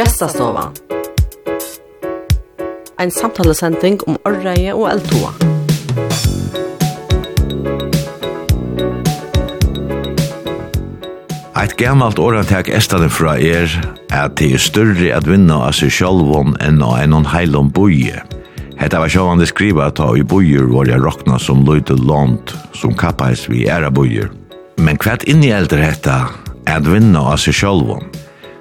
Gestastova. Ein samtalesending om orreie og eldtoa. Eit gammalt åratak estade fra er at det er større at vinna av seg sjálvon enn av enn heilom boie. Hetta var sjálvande skriva ta i boier var jeg rokna som løyde lånt som kappais vi æra boier. Men kvart inni eldre hetta at vinna av seg sjálvon.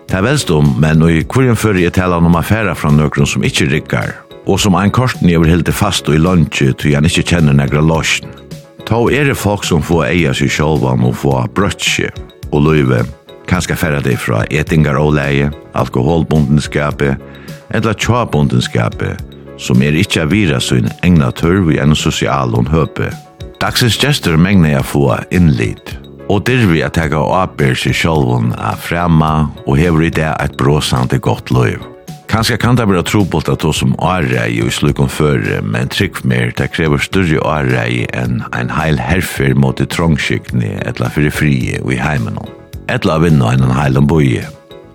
Det er velsdom, men i hverjen fyrir jeg tala om affæra fra nøkron som ikkje rikkar, og som ein korten jeg vil hilde fast og i lunge til han ikkje kjenner negra losjen. Ta er det folk som får eia seg sjolvan og få brøtje og løyve, kanskje færre det fra etingar og leie, alkoholbundenskapet, eller tjabundenskapet, som er ikkje avira sin egna tørv i en sosial og høpe. Dagsens gestur megnar jeg få innlit og dirvi at jeg har aper seg sjolvun av fremma og hever i det et bråsande godt løyv. Kanskje kan det være trobult at hos som arrei og slukon føre, men trygg mer det krever større arrei enn en heil herfer mot i trångskiktene etla fyrir frie og i heimen etla vinna enn en heil boie.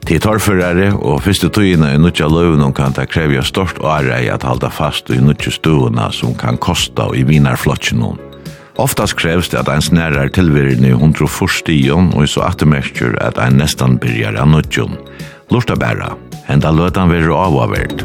Til torrførere og første tøyene i nødja løvene kan det krevja stort arrei at halda fast i nødja stuene som kan kosta og i vinarflotjen noen. Oftast krevs det at ein snærar tilverden i 104 stion og så attermerker at ein nestan byrjar av nødjon. Lorta bæra, henda løtan verur avavert.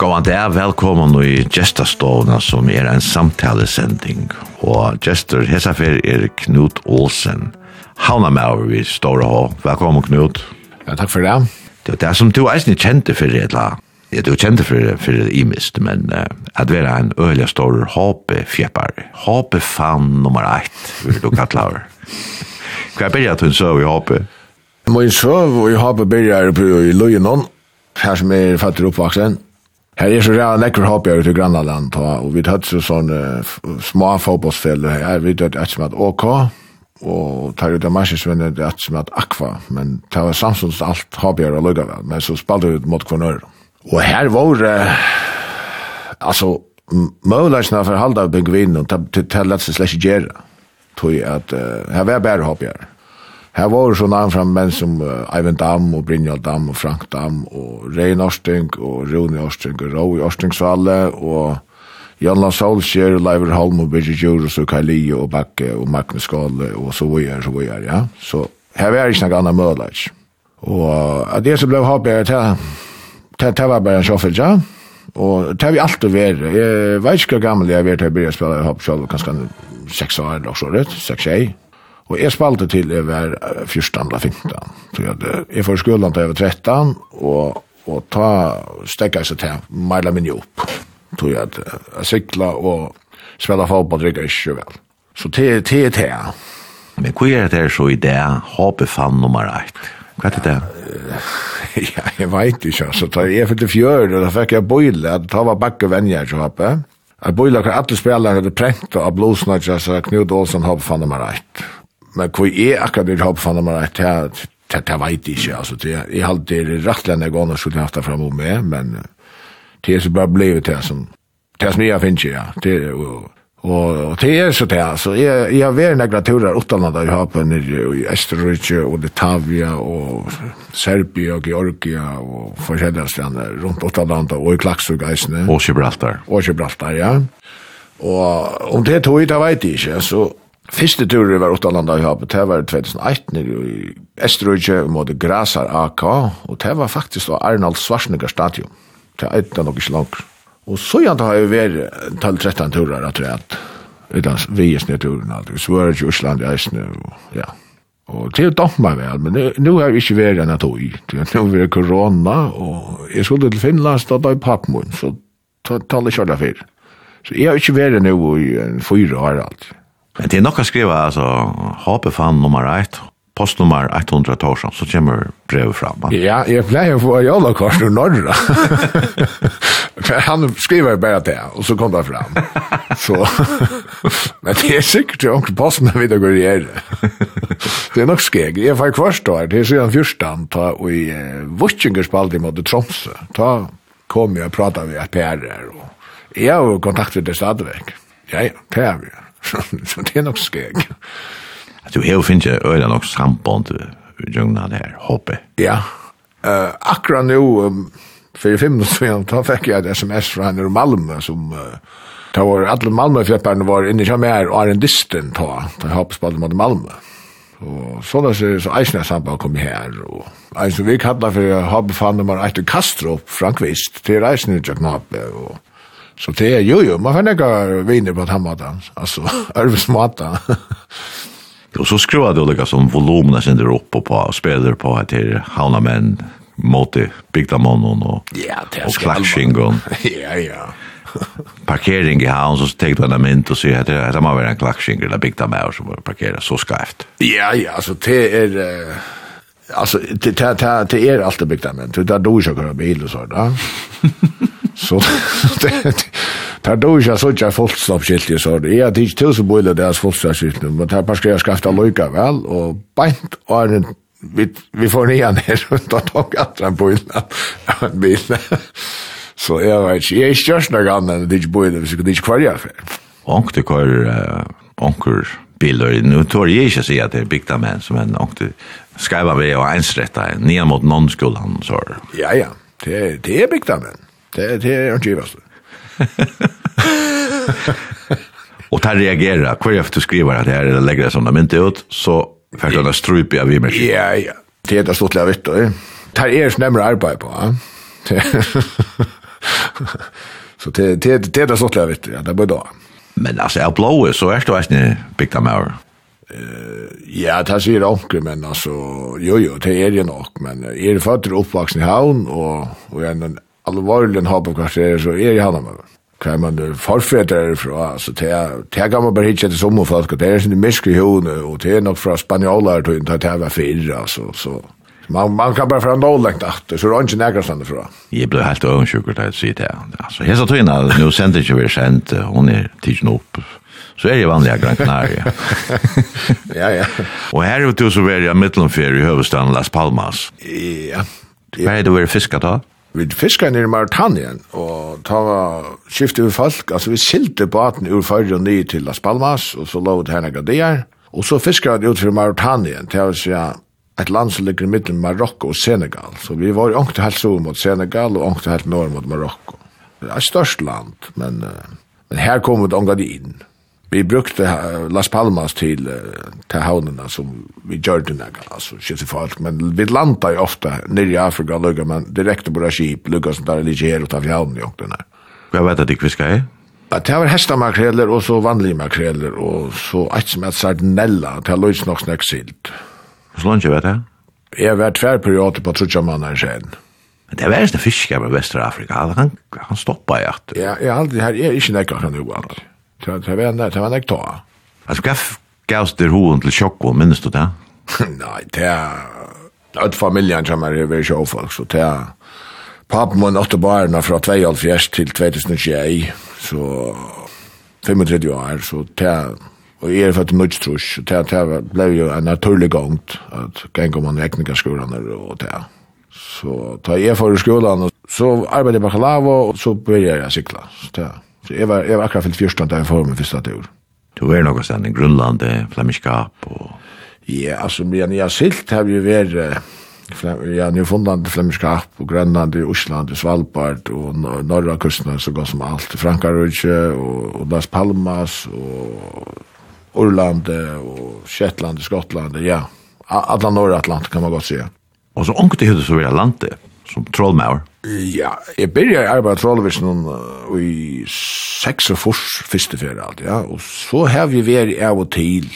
Gåan det er velkommen i gestastovna som er en samtalesending. Og gestor hesafer er Knut Olsen. Havna med over vi står og Velkommen Knut. Ja, takk for det. Det er det som du eisen kjente for det, eller? Ja, du er kjente for, det, for det imist, men uh, at vi er en øyelig stor håpefjeppar. Håpefan nummer ett, vil du kalla over. Hva er byrja til en søv i håpe? Min søv i håpe byrja er i Løyenon, her som er fattig oppvaksen. Her er så rea nekker håpe jeg ut i Grannaland, og vi tatt så sånne små fotbollsfeller her, vi tatt et som at OK, og tar ut av marsjes vinner det at som at akva, men det var samsons alt hobbyer og lukka men så spalte ut mot kvarnør. Og her var, eh, altså, møleisene for halda av byggvinen, det er lett seg slett gjerne, tog at uh, her var bare hobbyer. Her var så navn fram menn som uh, Eivind Dam og Brynjald Dam og Frank Dam og Rein Orsting og Rune Orsting og Roi Orsting Svalle og Janna Solskjær, Leiver Holm og Birgit Jurus og Kaili og Bakke og Magnus Skåle og så videre, så videre, ja. Så her var ikke noen annen mødelags. Og av det som ble happet, det var bare en sjoffel, ja. Og det har vi alltid vært. Jeg vet ikke hvor gammel jeg har vært til jeg begynte å spille hopp selv, kanskje seks år eller så rett, seks år. Og jeg spalte til jeg var 14 eller 15. Så jeg, jeg får skolen til jeg var 13, og, og ta stekket seg til, meiler min jobb tog jeg at sikla og spela fotball drikker ikke vel. Så det er det Men hva er det så i det hoppefan nummer 1? Hva er det det? Ja, jeg vet ikke, altså. Da jeg fikk til fjør, da fikk jeg boile, da var bakke venner til hoppe. Jeg boile hva alle spillere hadde prenta av blåsnadja, så Knut Olsen hoppefan nummer 1. Men hva er akkurat det hoppefan nummer 1? Det, det, det vet jeg ikke, altså. Jeg halte det rettelig enn jeg gående skulle haft det fremme med, men det är så bare blevet det som det som jeg finner, ja. Det och og det er så det så jag har vært några turer utanlanda i Hapen i Österrike och Litavia och Serbia, och Georgia och forskjellige ställen runt utanlanda och i Klaxogeisen och Gibraltar. Och Gibraltar ja. Och om det tog det vet jag inte så Fyrste turen var utanlanda i Hapen, det var 2008 i Esterøyje mot Grasar AK, og det var faktisk Arnold Schwarzenegger stadion. Det er ikke nok ikke langt. Og så gjerne har jeg vært tall 13 turer, jeg tror slett. Utan vi er snedturen, alt. Vi svarer ikke Osland, jeg er snø, og ja. Og til å damme meg vel, men nå har jeg ikke vært enn jeg tog i. Nå har vært korona, og jeg skulle til Finland, så da er pappmån, min, så taler jeg kjøler fyr. Så jeg har ikke vært nå i fyra år alt. Men det er nok å skrive, altså, håpe fan nummer 1, postnummer 100 Torsson, så kommer brevet fram. Ja, jeg pleier å få jalla kors ur norra. Han skriver bare det, og så kom det fram. Så, men det er sikkert jo ikke posten vi da går i i Det er nok skeg. Jeg får kvart da, det er siden fyrstan, ta og i uh, Vutsingerspald i måte Tromsø. Ta kom jeg og pratet med et PR-er, og jeg har jo med det stadigvæk. Ja, ja, det er vi. Så det er nok skeg. Att du helt finns ju öra nog samband jungna der hoppe. Ja. Eh akkurat nu um, för fem minuter sedan då fick jag ett SMS från henne i Malmö som uh, Ta var alla Malmö fjäpparna var inne i Chamär och är en disten då jag hoppas på mot Malmö. Og så da så så Eisner samband kom her, og eisne vi kallar for hobby fann nummer etter Kastrup, Frankvist, til Eisner i Jøknape, og så det er jo jo, man får ekka viner på den maten, altså, ærvesmata. Og så skruvar det olika som volymerna sen där uppe på og spiller på at det havna menn mot bygda månen och ja, og klaksing og ja, ja. Parkering i havn så tänkte han mynd och så at det det må være en klaksing eller bygda män som parkerar så skarft. Ja, ja, altså det är uh... Alltså det det det, det är alltid byggt men det där då jag kör bil och så där. så det, Tar du ikke så ikke fullstoppskilt ju så. Jag hade inte tusen bullar deres fullstoppskilt, men tar bara ska jag skaffa vel, og beint og er en vi vi får ner da tok jeg at han bullar en bil. Så jeg vet ikke, inte, jag är störst några annan det ikke bullar så det ikke kvar jeg för. Och det kör onkur bilar nu jeg ikke å si at det er bigta män som en och det ska vara vi och ensrätta ner mot någon skolan så. Ja ja, det det är bigta män. Det det er ikke vad. och ta reagera kvar efter du skriver att det här eller lägger som de inte ut så för att det strupa vi med. Ja ja. Det är det stort vet då. Tar är snämre arbete på. Så det det det är det stort lätt ja, det blir då. Men alltså jag blåa så är det verkligen bigta mer. Eh ja, det ser onkel men alltså jo jo, det är det nog men är det fötter uppvuxen i havn och och en alvorlig en hopp av kvarter, så er jeg han med. er man forfætter fra, altså, det kan man bare hitje til sommerfolk, og det er sin miske hune, og det er nok fra spanjoler, og det er var fire, altså, så. Man, man kan bare fra nålengt at, så er det ikke nærkastande fra. Jeg ble helt øvnsjukker til å si det. Altså, hesa tøyna, nå sender ikke vi sendt, hun er tidsen opp, så er det vanlig Gran Canaria. ja, ja. Og her er jo til så være mittelomfer i høvedstan Las Palmas. Ja. Hva er det å være fisket da? vi fiskar nere i Mauritanien, og ta var skiftet vi folk, altså vi silte baten ur fyrir og nye til Las Palmas, og så lå det herne gadier, og så fiskar vi ut fra Mauritanien, til å si et land som ligger i midten Marokko og Senegal, så vi var jo ångte helt sol mot Senegal, og ångte helt nord mot Marokko. Det er et størst land, men, men her kom vi ångat inn vi brukte Las Palmas til, til havnene som vi gjør det nægge, altså ikke folk, men vi landa jo ofte nere i Afrika, lukka, men direkte på skip, lukka som der ligger her utenfor havnen jo, den her. Hva vet at ikke vi skal i? Det var hestamakreler og så vanlige makreler, og så et som et sardinella, det er løys nok snakk silt. Hvor langt vet jeg? Jeg var tverrperioder på trutja mannar sen. Men det er verste fiskar med Vestra Afrika, han, han stoppa i at. Ja, jeg, aldri, her er ikke nekka han jo alt. Det var det var nekta. Altså, hva gavs der hoen til sjokko, minnes du det? Nei, det er... Alt familien som er ved sjåfolk, så det er... Papen min åtte barna fra 2004 til 2021, så 35 år, så det er... Og jeg er født i Nødstrus, så det, det ble jo en naturlig gang at ganger man vekningaskolen og det. Så da jeg får i skolen, så arbeider jeg bakalava, og så begynner jeg å sykle. Så det er... Så jeg var, jeg var akkurat fyllt fyrsta da jeg får min fyrsta tur. Du er noe stedet i Grønland, Flemiskap og... Ja, altså, men jeg har silt har vi vært... Ja, Newfoundland, fundan og Grønland i Osland og Svalbard og norra kustene så godt som alt. Frankarudje og Las Palmas og Orland og Shetland Skottland, ja. Alla norra Atlant kan man godt säga. Og så ångte hudde så vera landet som trollmauer. Ja, jeg byrja i arbeid trollevisjonen uh, i seks og fors første fyrir alt, ja, og så har vi vært av og til.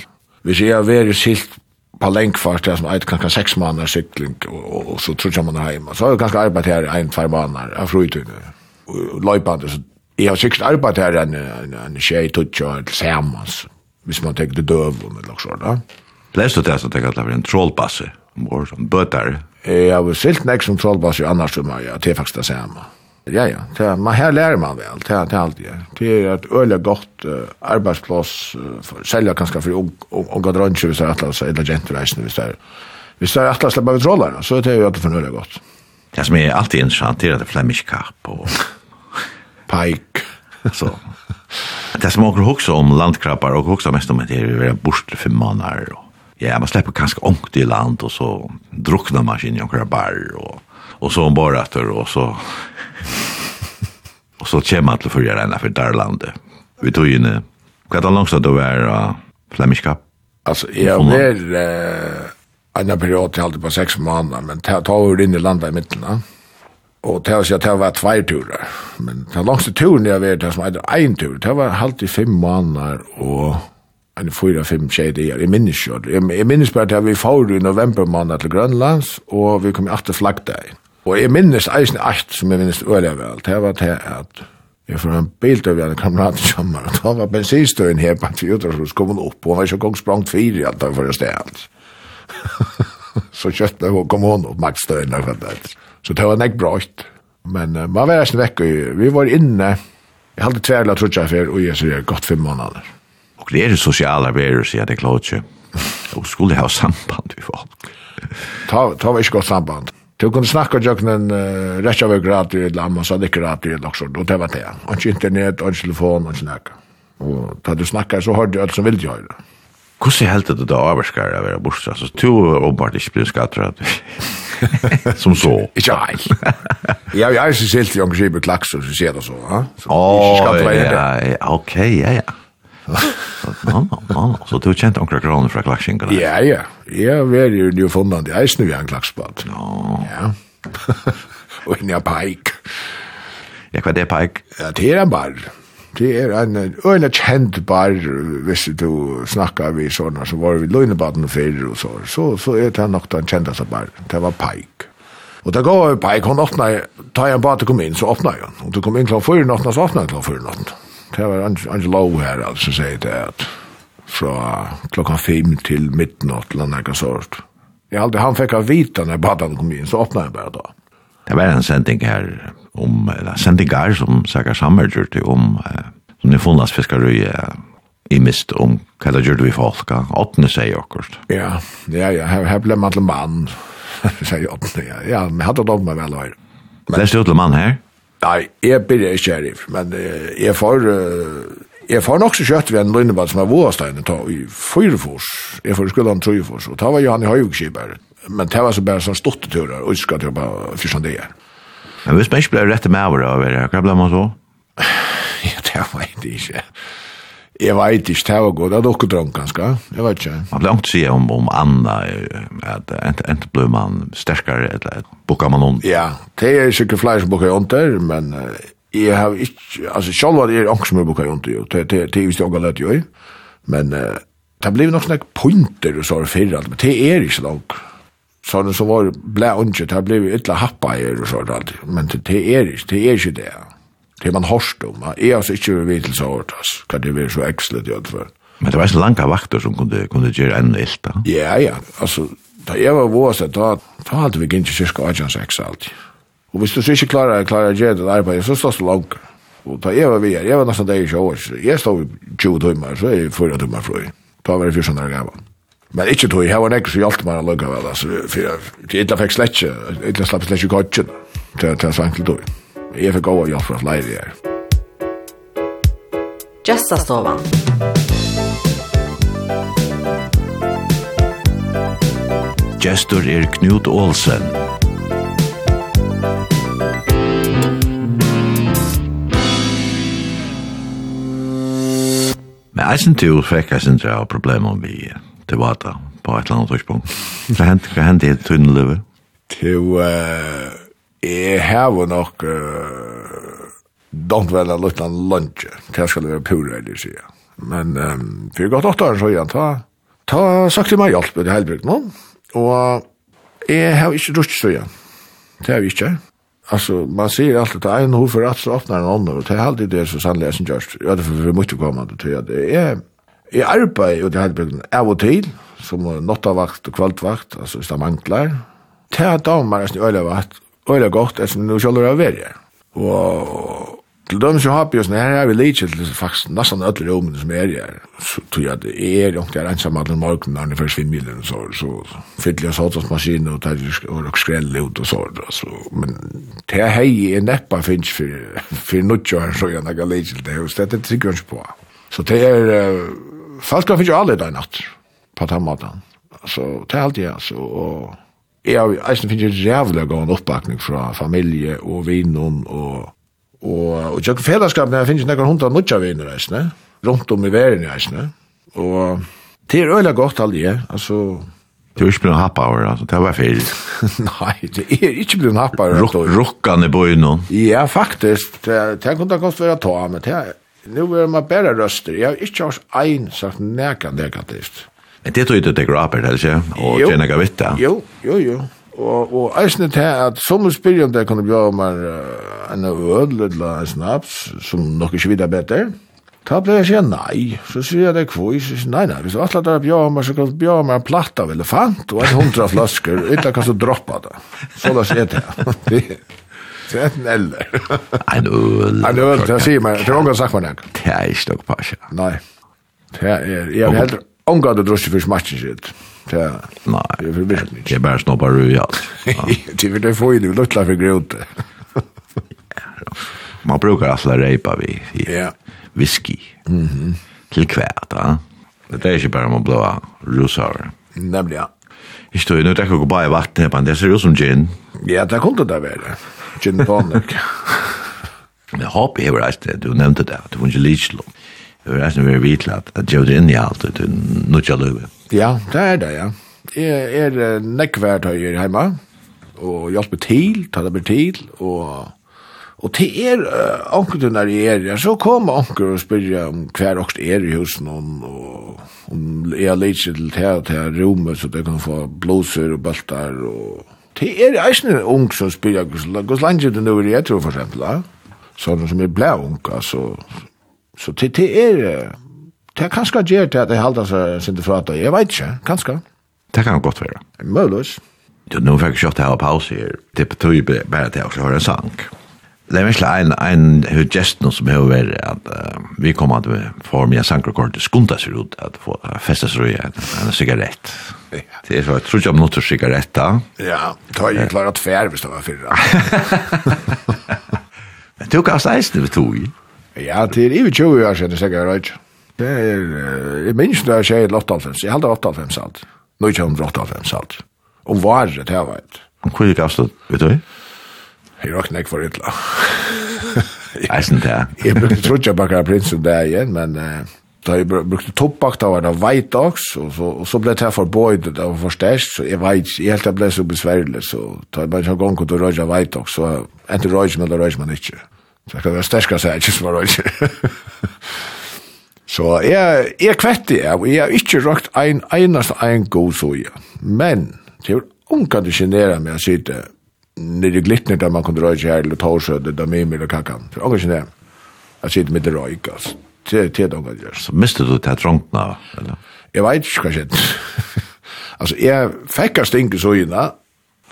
Hvis jeg har vært silt på lengfart, det er som eit kanskje seks måneder sykling, og, og, og så tror jeg man er hjemme. Så har jeg kanskje arbeidet her en, tvær måneder av fruitunne, og løypande, så jeg har sikkert arbeidet her en, en, en tjei tutja eller samans, hvis man tenker det døvun eller noe sånt, ja. Lest du det som tenker at det var en trollbasse, om år som bøtare, Jeg har silt nek som trollbass i annars som ja, det er faktisk det samme. Ja, ja, det, man her lærer man vel, det, det er alltid. Det er et øyelig godt uh, arbeidsplass, uh, selger kanskje for unga dronje hvis det er atlas, eller gentreisende hvis det er, hvis det er atlas slipper vi trollerne, så er det er jo alltid for øyelig godt. Det som er alltid interessant er at det er flemisk kapp og... Pike. så. Det som åker også om landkrabbar og også mest om at det er bort fem måneder og ja, man släpper ganska ångt i land och så drucknar man sin jonkra bar och, och så bara efter och så och så kommer man till följa denna för där landet. Vi tog in vad är långsamt att vara flämiska. Alltså, jag var eh, en period till alltid på sex månader, men ta, tar ur in i landet i mitten, ja. Og til å si at det var tvær turer. Men den langste turen jeg vet, det som en tur, det var halvt i fem måneder og en fyra, fem, tjej det Jeg minnes jo. Jeg minnes bare at vi får i november måned til Grønlands, og vi kom i atter flaggdagen. Og jeg minnes eisen alt som jeg minnes øyelig vel. Det var til at jeg får en bild av en kamerat sammen, og da var bensinstøyen her på en fjorder, så kom hun opp, og han var ikke gong sprangt fire i alt for å sted alt. så kjøttene hun kom hun opp maktstøyen og sånt. Så det var nek brått. Men uh, man var eisen vekk, vi var inne, jeg hadde tverla trutja for, og jeg sier godt fem måneder mennesker er sosiale verur, sier det klart klodje. Og skulle ha samband med folk. Ta, ta var ikke godt samband. Du kunne snakka jøkken en uh, rettja var gratis, eller annan sa det gratis, eller så, og det var det. Og ikke internet, og ikke telefon, og ikke nekka. Og da du snakka, så hørte du alt som ville gjøre det. Hvordan er du det avvarskar av være bortsett? Altså, to er åpenbart ikke blir skattret. som så. Ikke nei. Ja, jeg har silt i omkring i klaks, så sier det så. Åh, ja, ja, ok, ja, ja. Så du har kjent onkra kroner fra klaksingarna? Ja, ja. Jeg er jo nu funnet i eisen vi har en klaksbad. Ja. Og en er paik. Ja, hva er det paik? Ja, det er en bar. Det er en, øyne kjent bar, hvis du snakker vi sånne, så var vi løgnebaden og fyrir og så. Så, så er det nok den kjentaste bar. Det var paik. Og det går paik, hun åpner, tar jeg en bar til kom inn, så åpner jeg. Og du kom inn klokken fyrir natten, så åpner jeg klokken fyrir natten det var en lov her, altså, sier det at fra klokka fem til midnatt, eller noe sånt. Jeg aldri, han fikk av vita når badan kom inn, så åpna jeg bare da. Det var en sending her om, eller sendingar som Saga Sammer til om, eh, som det funnes fiskarøy, i mist om hva det gjorde vi folka. Åttne sier akkurat. Ja, ja, ja, her, her ble man til mann, sier åttne, ja. Ja, men hadde dog meg vel å høyre. Leste du til mann her? Nei, jeg blir ikke sheriff, men uh, jeg får... Uh, Jeg får nok så kjøtt ved en lønnebad som er Våasteinen ta i Fyrfors. Jeg får skulle han Trøyfors, og ta var jo han i Høyvgskibar. Men det var så bare sånn stotteturer, og skal til å bare fyrst det er. Men hvis man ikke ble rett med over, hva ble man så? Ja, det var jeg ikke. Jeg vet ikke, det var godt. Det er dere drømt ganske. Jeg vet ikke. Man blir ikke si om, om Anna, at enten blir man sterkere, eller bukker man om. Ja, det er sikkert flere som bukker om der, men jeg har ikke, altså selv var det er angst som jeg bukker jo. det, det er visst jeg har lett jo, men uh, det blir nok sånne pointer og så har fyrre alt, men det er ikke nok. Sånn som var blæ unge, det blir ytla happa her og så alt, men det er ikke, det er ikke det, ja det man hørst om. Jeg har ikke vært til så hårdt, altså. Kan det være så ekslet i hvert fall. Men det var så langa vakter som kunde, kunde gjøre enn ilt, da? Ja, ja, altså, da jeg var våst, da, da hadde vi ikke kyrka 18-6 alltid. Og hvis du så ikke klarer, klarer å gjøre det arbeid, så stås det langt. Og da jeg var vi her, jeg var nesten deg i 20 år, så jeg stod i 20 timer, så er jeg 4 timer fra. Da var jeg 14 år gammel. Men ikke tog, jeg var nekker så hjalp meg å lukke vel, altså, for jeg, jeg fikk slett ikke, jeg slapp slett ikke kodgen til, til, til, til, til, til, til, til, til, Jeg får gå og jobbe for at leire her. Gestastovan. Gestur er Knut Olsen. Men eisen til fikk jeg synes jeg har problemer med tilvata på et eller annet tørspunkt. Hva hendte i tunnelivet? Til... Uh Jeg har jo nok uh, don't vel en liten lunch. til jeg skal være pura, eller sier Men um, for godt åtte år så igjen, ta, ta sagt til meg hjelp det helbruk nå. Og jeg har ikke rutsj så igjen. Det har vi ikke. Altså, man sier alltid at en hofer at så åpner en annan og det er alltid det som sannolikt som gjørst. Ja, det er for mycket kommande till att det är Jeg arbeider jo til här av og til, som nottavakt og kvaltvakt, altså hvis det mangler. Det är damer som öliga vakt øyla godt, etsen du sjálfur av verja. Og til dem som har bjøs, her er vi leitje til faktisk nesten alle rommene som er her. Så tror jeg at det er jo ikke ensam alle morgenen når det først finner milen, så, så fyller jeg sånn maskin og tar og skrell ut og så. så. Men det er hei i neppa finnes for, for nødgjøren, så jeg ikke leitje til det, og det er trygg ikke på. Så det er, faktisk finnes jo alle der natt, på den måten. Så det er alltid, altså, og jeg har eisen finnes finner rævlig gående oppbakning fra familie og vinen og og og jeg fellesskap når jeg finner noen hundra nutja viner eisen, rundt om i verden eisen, og det er øyla godt aldri, altså Du er ikke blitt happa over, altså, det var feil. Nei, det er ikke blitt happa over. Ruk rukkane bøy nå. Ja, faktisk. Det, det kunne godt være ta, men det, er, nu er man bare røster. Jeg har ikke hørt ein sagt nekan negativt. Men det tror jeg du teker opp her, ikke? Og tjener ikke vitt det. Jo, jo, jo. Og, og eisne til at som spyrjant jeg kunne bjøre meg en øl eller en snaps, som nok ikke videre bedre, Ta ble jeg sier nei, så sier jeg det kvoi, så sier nei, nei, hvis du atlet er bjørmer, så kan du bjørmer en platt av elefant og en hundra flasker, ytter kan du droppa det. Så da sier det. Det er en eller. En øl. En øl, det sier meg, det er ångan sagt meg nek. Det er ikke nok pasja. Nei. Det er, jeg er heller, Omgad du drøst for smatchen sitt. Nei, det er virkelig. Det er bare snoppa ru, ja. Det er det få i luttla det er for grøte. Man brukar alle reipa vi i whisky. Til kvært, ja. Det er ikke bare man blåa rusar. Nemlig, ja. Jeg står jo nå, det er bare i vattnet, men det ser ut som gin. Ja, det kunne det være. Gin tonic. Jeg håper jeg var reist det, du nevnte det, du var ikke lidslom. Jeg var resten veldig vidt at jeg gjør det inn i alt, det er nødt Ja, det er det, ja. Jeg er nekkvært her hjemme, og hjelper til, tar det med til, og Og til er uh, onkel når jeg er, ja, så kommer onkel og spør om hver okst er i husen og, og om jeg leitse til her til rommet, så det kan få blåser og bøltar, og til er eisen en ung som spør, hvordan langt er det nå er jeg tror for eksempel, ja. sånn som er blæ ung, altså, Så til det er, det er kanskje gjør til at jeg halder seg sin til frata, jeg vet ikke, kanskje. Det kan godt være. Møllus. Du, nu fikk jeg kjøtt her og pause her, det betyr bare at jeg også hører en sang. Det er virkelig en, en hudgesten som har vært at uh, vi kommer til å få mye sangrekord til skunta seg ut at få uh, feste seg en, en sigarett. Ja. Det er så, jeg tror ikke om noe sigarett da. Ja, ta jo klart at fær hvis det var fyrre. Men du kan steisne det tog. Ja, det er i 20 år siden, sikkert, right? Det er, jeg minns da jeg sier i 8.5, jeg halde 8.5 alt. Nå ikke om 8.5 alt. Om varet, det var et. Om hva gikk avstått, vet du? Jeg råkne ikke for ytla. Eisen det, ja. Jeg brukte trutja bakkara prinsen der igjen, men da jeg brukte tobak, da var det white oks, og så, og så ble det for forbøyd, det var for størst, så jeg vet, jeg helt det ble så besværlig, så da jeg bare ikke gang kunne røyja veit oks, så enten røyja, men da røyja man ikke. Så jeg kan være sterska seg, ikke som var ikke. Så jeg, jeg kvetti, jeg, jeg har ikke røkt ein, einast ein god soja. Men, det er unga det genera meg å sitte nere i glittner der man kunne røyke her, eller torsød, eller mye eller kakan. Det er unga genera meg å sitte mitt røyk, altså. Det er unga det Så mistet du til trångtna, eller? Jeg vet ikke hva skjedd. altså, jeg fikk av stinke sojina,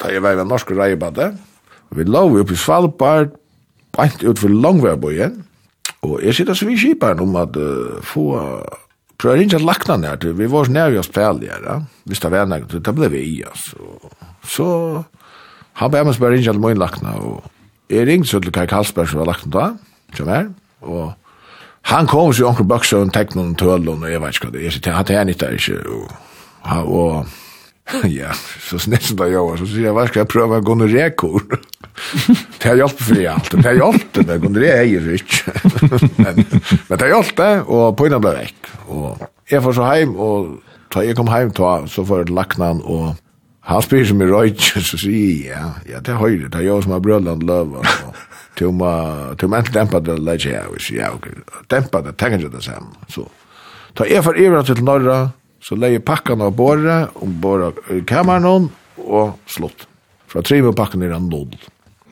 da jeg var i norsk reibadet, vi lov oppe i Svalbard, beint ut for langværbøye, og jeg sitter så vi kjiperen om at uh, få prøver ikke at lakna nær til, vi var så nær i Australia, hvis det var nær, det ble vi i oss. Så han bare meg spørre ikke at min lakna, og jeg ringte så til Kai Karlsberg som var lakna da, som er, og han kom så i onker baksa og tekna noen tøl, og jeg vet ikke hva det er, han tegnet ikke, ikke, og, og ja, så snett som det gjør, så sier jeg, hva skal jeg prøve å gå noen rekord? det har hjulpet for det allt. Det har hjulpet, det, men gonorré noen ju ikke? men, men det har hjulpet, og och ble vekk. Og jeg får så hem, og da jeg kom hem ta, så får jeg jag lacknan, og han spyr som i røyt, så sier jeg, ja, ja, det har ju det, det har jag som har brødland løv, og lövar. Tumma, tumma inte dempa det, lägger jag, och ja, ok, dempa det, tenker jeg det sen. Så, ta jag for evra til norra, Så leie pakkan av båret, om båret i kameran, og slått. Fra tre med pakkan er han nådd.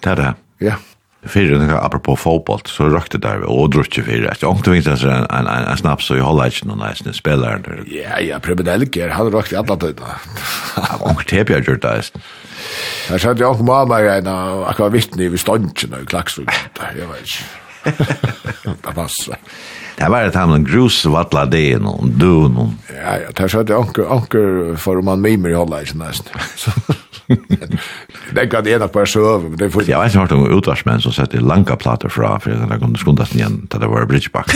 Det er det. Ja. Fyrir nokka apropå fotboll så røkte der og drukke fyrir Jeg ångte vita så en en en snaps og i hålla ikkje noen nice spelare der. Ja, ja, Prebedelker, han røkte alla tøyta. Ångte Tepia gjorde det. Jeg sa at jeg kom av meg en akkurat vittne i Vistondsen og Klaksvig. Jeg vet ikke. Det passer. Det var ett hamn grus vattla det någon du någon. Ja, ja, det er så at anker anker för man mimer i hålla i nästan. Det kan det ena bare søve, men det er får Jag har hört om utvarsmän som sätter långa plattor fra för den där kunde skundas igen där det var bridgeback.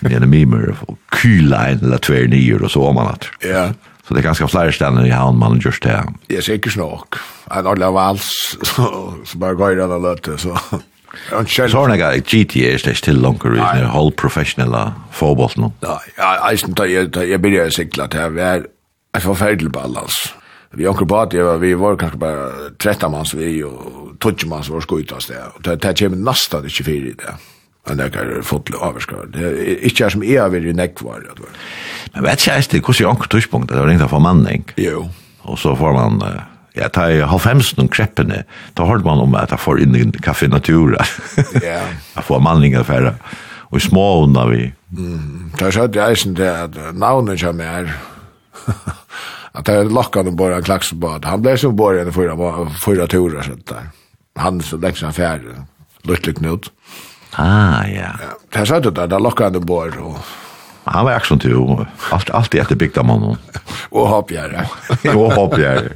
Det är mimer och kyla en eller tvär nior och så om man annat. Ja. Så det är ganska flera ställen i havn man just det. Det er sikkert nok. En ordentlig vals så bare går den och løte, så. Så har Sornaga GT er slæst til longer i den whole professional fotboll nu. Ja, eisen da jeg da jeg å sikla at her er en forferdelig balans. Vi onkel bad jeg vi var kanskje bare 13 manns vi og 20 mann var skøyta oss der. Og det kommer nesten ikke fire i det. Men det er fått avskar. Det er ikke er som jeg har vært i nekvar. Men vet ikke jeg, hvordan er onkel tidspunkt? Det var ringt av formanning. Jo. Og så får man... Uh, ja, ta i halvfemsen kreppene, da hørte man om at jeg får inn i kaffe Natura. Ja. jeg får manninger færre. Og i små under vi. Mm. Da sa jeg eisen til at navnet kommer her. at det er lakkan og bare klaksebad. Han ble som bare en fyra turer, sånn der. Han så lenge som færre. Luttelig knut. Ah, ja. ja. Da sa jeg at det er lakkan bare, og Han var action till alt allt etter bygda man och hoppjär. Och hoppjär.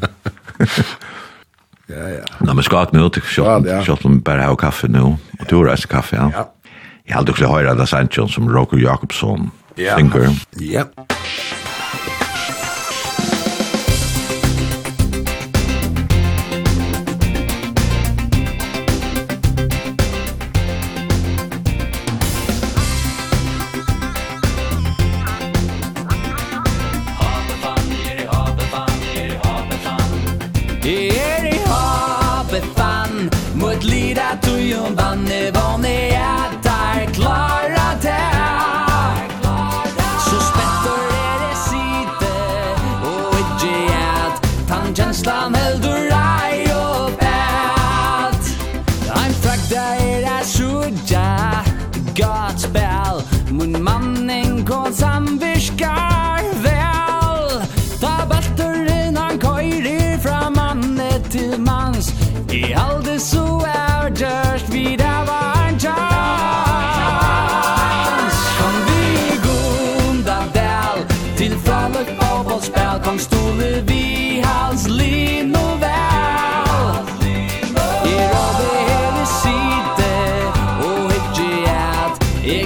Ja ja. Nå, men skak nu, til ut ja, shot om bare ha kaffe nu og du resa kaffe ja. Ja. Jag hade också höra det Sanchon som Roker Jakobsson. Ja. synger. Ja.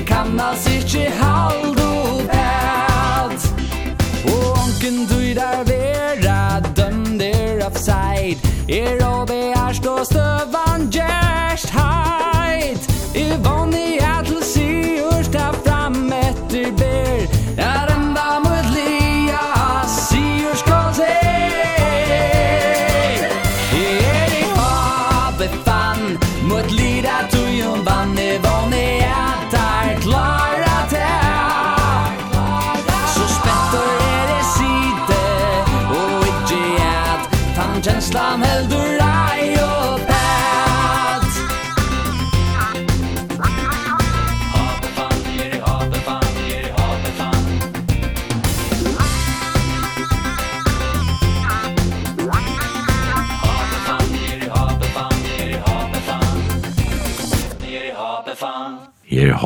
kan als ikkje halda bad Og onken du der vera dømder offside. Er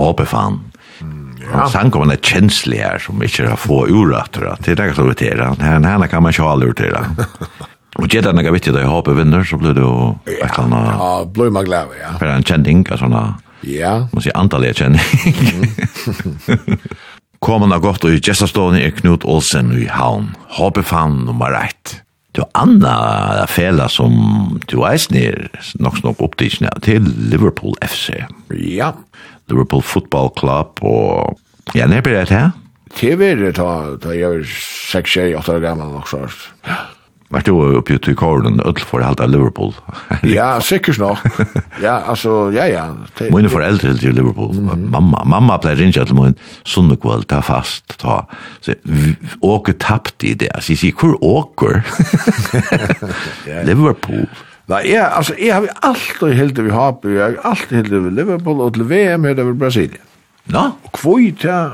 håpefan. Mm, ja. Och sen kommer det känsliga som inte har få uratter. Det är det som vet det. Den här kan man köra ur till. Och det är vet viktigt att jag håper vinner så blir det ju ett annat... Ja, blir man glad, ja. För en känning, sådana... Ja. Man säger antalet känning. Kommer det gott och i gestastående är Knut Olsen i Havn. Håper fan nummer ett du anna fela som du eisner nok nok opptidsne til Liverpool FC. Ja, Liverpool Football Club, og ja, det er det her. TV er ta ta jeg er 6-8 år gammel nok så. Vart du uppe ute i kåren öll for halta Liverpool? ja, sikkert nok. Ja, altså, ja ja. Mina föräldrar til Liverpool. Mm -hmm. Mamma, mamma pleier rinja til min son kväll ta fast ta. Så åker tapt i det. Så jeg sier, hvor åker? Liverpool. Nei, jeg, altså, jeg har alltid heldig vi Hape, jeg har alltid heldig vi Liverpool, og til VM heldig vi Brasilien. Nå? Og kvoi til,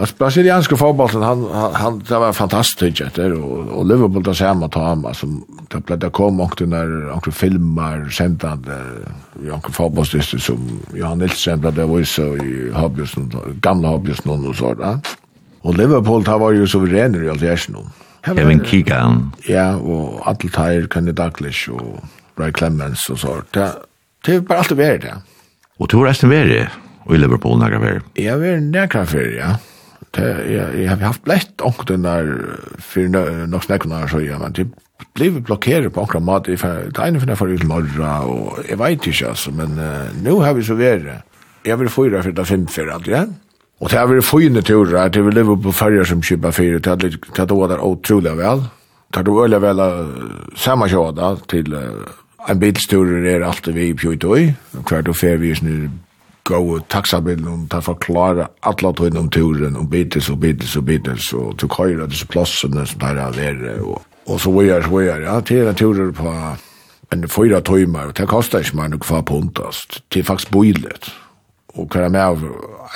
altså, brasilianske fotballen, han, han, det var fantastisk, det og, og Liverpool da ser man ta ham, altså, det ble det kom omkring när omkring filmer, sändande i omkring fotballstyster som Johan Nilsen ble det vise i Habjøsen, gamle Habjøsen og så da. Og Liverpool, det var jo suverener i alt gjersen. Kevin Keegan. Ja, og alle teir, Kenny Douglas, og Ray Clemens og så. Det, det er bare alltid vært det. Og du har resten vært det, og i Liverpool nærkere vært? Jeg har vært nærkere vært, ja. Det, jeg, jeg har haft lett ångten der for nok snakkene her, så ja, men det ble blokkeret på ångten mat. Det er ene for jeg får ut morra, og jeg vet ikke, altså, men uh, nå har vi så vært det. Jeg vil fyra for det fem for alt, ja. Og det har vært fine turer, det vil leve på färger som kjøper fire, det har vært utrolig vel. Det har vært vel samme kjøda til En bilstur er alltid vi i pjøytøy, hver du fer vi er gå taxabilen og ta forklare alle tøyne om turen, og bitels og bitels og bitels, og du køyre disse plassene som der er der, og, og så vi er, så vi er, ja, til en turer på en fyra tøymer, og det koster ikke meg noe for puntast, til faktisk boilet, og hver er med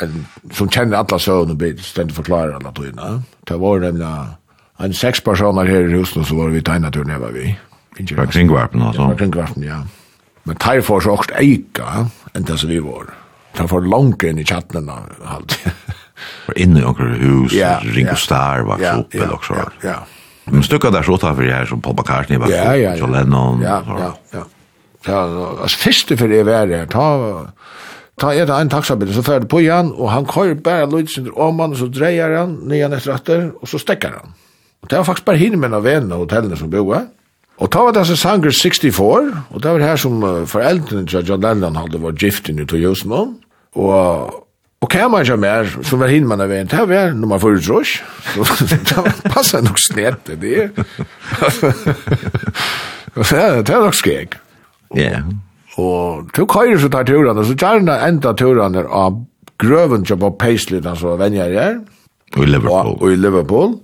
en, som kjenner alle søvn og bitels, den forklarer alle tøyne. Det var nemlig en seks personer her i husen, så var vi tegnet turen jeg var vi. Fra kringvarpen, og Ja, fra kringvarpen, ja. Men tar for så også eika, enn det som vi var. Tar for langt inn i tjattnena, alltid. For inne i okkur hus, ja, Ringo ja. Starr vaks ja, oppe, ja, også. Ja, ja. Men stykka der så utanfor her, som Paul McCartney vaks ja, ja, ja. John Lennon. Ja, ja, ja. Ja, altså, første for det var her, ta, ta er det en taksabil, så fer det på igjen, og han kører bare lydsynder om han, og så dreier han, nyan etter etter, og så stekker han. Og det var faktisk bare hinne med en av vennene og hotellene som bor, Og ta var det som sanger 64, og det var her som uh, foreldrene til John Lennon hadde vært gift inn i to av Jøsmo, og Og kæmmer ikke mer, som var hinn man av en, det var nummer fyrre trus. Det passer nok snett til det. Det er nok skrek. Ja. Og to køyre så tar turene, så gjerne enda turene av grøven til Bob Paisley, den som var venner her. Og i Liverpool. Og og i Liverpool.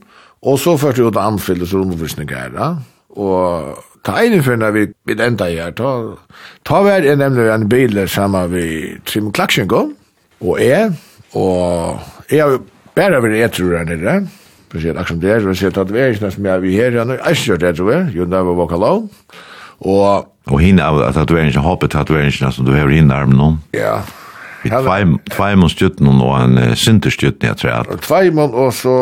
Og så førte jeg ut anfylles romforskning her, da. Ja Og ta ene fyrna vi vid enda her, ta, ta vær jeg nemlig en bil sammen vi Trim Klaksjenko, og jeg, og jeg har bare vært etter her nere, spesielt akkurat der, så jeg sier at vi er ikke som jeg vi her, jeg er ikke det, tror jeg, jo, da var alone, og Og hinn av tatueringen, hoppet tatueringen som du har hinna armen nå? Ja, Vi tvaimon stjuttnon og en uh, sinterstjuttn, jeg tror jeg. Tvaimon og så...